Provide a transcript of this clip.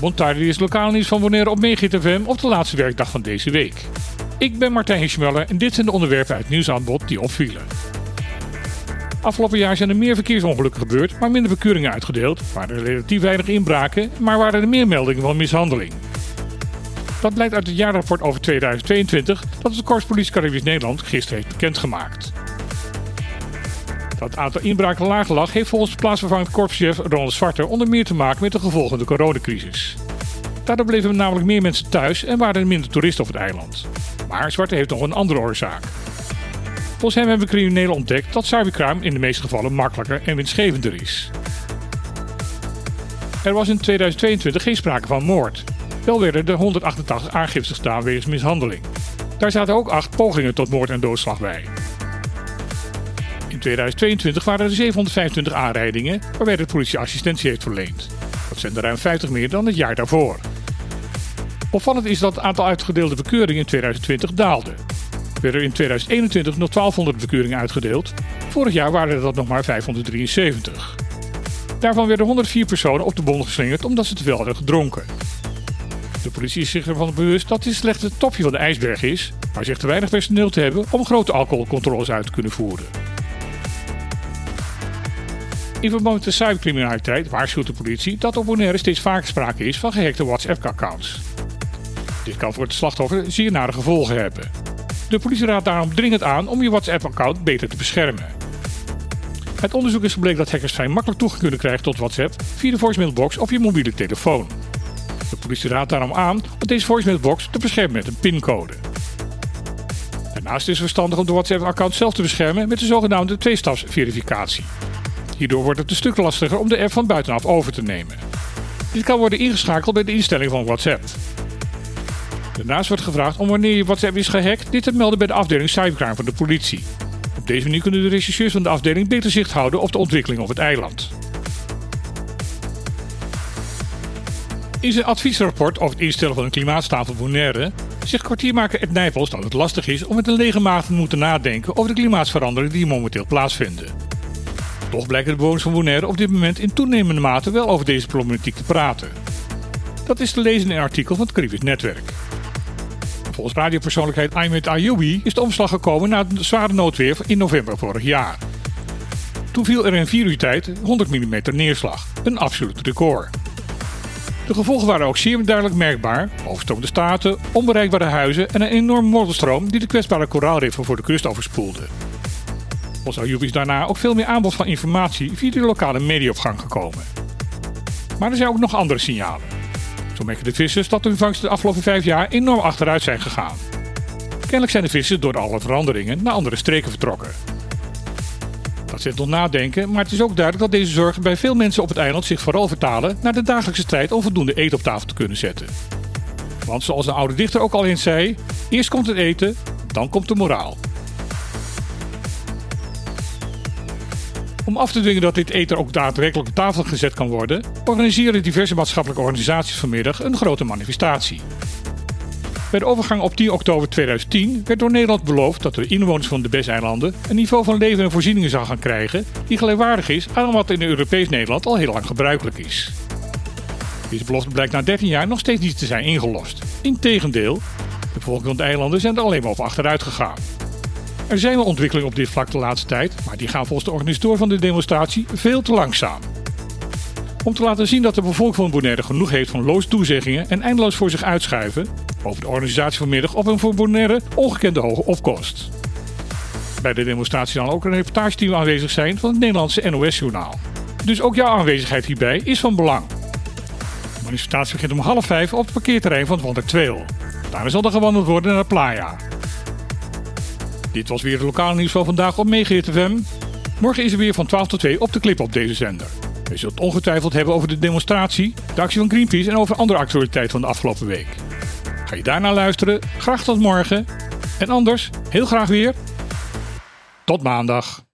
Montardi is lokaal nieuws van Bonaire op Megahit FM op de laatste werkdag van deze week. Ik ben Martijn Hischmuller en dit zijn de onderwerpen uit nieuwsaanbod die opvielen. Afgelopen jaar zijn er meer verkeersongelukken gebeurd, maar minder bekeuringen uitgedeeld. Waren er relatief weinig inbraken, maar waren er meer meldingen van mishandeling. Dat blijkt uit het jaarrapport over 2022 dat het Korpspolitie Caribisch Nederland gisteren heeft bekendgemaakt. Dat het aantal inbraken laag lag heeft volgens plaatsvervangend korpschef Ronald Zwarter onder meer te maken met de gevolgen de coronacrisis. Daardoor bleven namelijk meer mensen thuis en waren er minder toeristen op het eiland. Maar Zwarter heeft nog een andere oorzaak. Volgens hem hebben criminelen ontdekt dat cybercrime in de meeste gevallen makkelijker en winstgevender is. Er was in 2022 geen sprake van moord. Wel werden er 188 aangiftes gedaan wegens mishandeling. Daar zaten ook 8 pogingen tot moord en doodslag bij. In 2022 waren er 725 aanrijdingen waarbij de politie assistentie heeft verleend. Dat zijn er ruim 50 meer dan het jaar daarvoor. Opvallend is dat het aantal uitgedeelde bekeuringen in 2020 daalde. Er werden in 2021 nog 1200 bekeuringen uitgedeeld. Vorig jaar waren dat nog maar 573. Daarvan werden 104 personen op de bon geslingerd omdat ze te veel hadden gedronken. De politie is zich ervan bewust dat dit slechts het topje van de ijsberg is, maar zegt te weinig personeel te hebben om grote alcoholcontroles uit te kunnen voeren. In verband met de cybercriminaliteit waarschuwt de politie dat op Bonaire steeds vaker sprake is van gehackte WhatsApp-accounts. Dit kan voor het slachtoffer zeer nare gevolgen hebben. De politie raadt daarom dringend aan om je WhatsApp-account beter te beschermen. Het onderzoek is gebleken dat hackers vrij makkelijk toegang kunnen krijgen tot WhatsApp via de voicemailbox op je mobiele telefoon. De politie raadt daarom aan om deze voicemailbox te beschermen met een pincode. Daarnaast is het verstandig om de WhatsApp-account zelf te beschermen met de zogenaamde tweestapsverificatie. Hierdoor wordt het een stuk lastiger om de app van buitenaf over te nemen. Dit kan worden ingeschakeld bij de instelling van WhatsApp. Daarnaast wordt gevraagd om wanneer je WhatsApp is gehackt dit te melden bij de afdeling cybercrime van de politie. Op deze manier kunnen de rechercheurs van de afdeling beter zicht houden op de ontwikkeling op het eiland. In zijn adviesrapport over het instellen van een klimaatstafel Bonaire zegt kwartiermaker Ed Nijpels dat het lastig is om met een lege maag te moeten nadenken over de klimaatsveranderingen die momenteel plaatsvinden. Toch blijken de bewoners van Bonaire op dit moment in toenemende mate wel over deze problematiek te praten. Dat is te lezen in een artikel van het Caribisch Netwerk. Volgens radiopersoonlijkheid Ahmed Ayoubi is de omslag gekomen na het zware noodweer in november vorig jaar. Toen viel er in 4 uur tijd 100 mm neerslag, een absoluut record. De gevolgen waren ook zeer duidelijk merkbaar: overstroomde staten, onbereikbare huizen en een enorme modderstroom die de kwetsbare koraalriffen voor de kust overspoelde. Volgens Ayoubi is daarna ook veel meer aanbod van informatie via de lokale media op gang gekomen. Maar er zijn ook nog andere signalen. Zo merken de vissers dat de vangsten de afgelopen vijf jaar enorm achteruit zijn gegaan. Kennelijk zijn de vissers door alle veranderingen naar andere streken vertrokken. Dat zet tot nadenken, maar het is ook duidelijk dat deze zorgen bij veel mensen op het eiland zich vooral vertalen naar de dagelijkse strijd om voldoende eten op tafel te kunnen zetten. Want zoals een oude dichter ook al eens zei: eerst komt het eten, dan komt de moraal. Om af te dwingen dat dit eten ook daadwerkelijk op tafel gezet kan worden, organiseren diverse maatschappelijke organisaties vanmiddag een grote manifestatie. Bij de overgang op 10 oktober 2010 werd door Nederland beloofd dat de inwoners van de BES-eilanden een niveau van leven en voorzieningen zou gaan krijgen die gelijkwaardig is aan wat in Europees Nederland al heel lang gebruikelijk is. Deze belofte blijkt na 13 jaar nog steeds niet te zijn ingelost. Integendeel, de bevolking van de eilanden zijn er alleen maar op achteruit gegaan. Er zijn wel ontwikkelingen op dit vlak de laatste tijd, maar die gaan volgens de organisator van de demonstratie veel te langzaam. Om te laten zien dat de bevolking van Bonaire genoeg heeft van loos toezeggingen en eindeloos voor zich uitschuiven, over de organisatie vanmiddag op een voor Bonaire ongekende hoge opkomst. Bij de demonstratie zal ook een reportageteam aanwezig zijn van het Nederlandse NOS-journaal. Dus ook jouw aanwezigheid hierbij is van belang. De manifestatie begint om half vijf op het parkeerterrein van het Wander Daar zal er gewandeld worden naar de playa. Dit was weer het lokale nieuws van vandaag op Megahit FM. Morgen is er weer van 12 tot 2 op de clip op deze zender. We zullen het ongetwijfeld hebben over de demonstratie, de actie van Greenpeace en over andere actualiteiten van de afgelopen week. Ga je daarna luisteren? Graag tot morgen. En anders, heel graag weer. Tot maandag.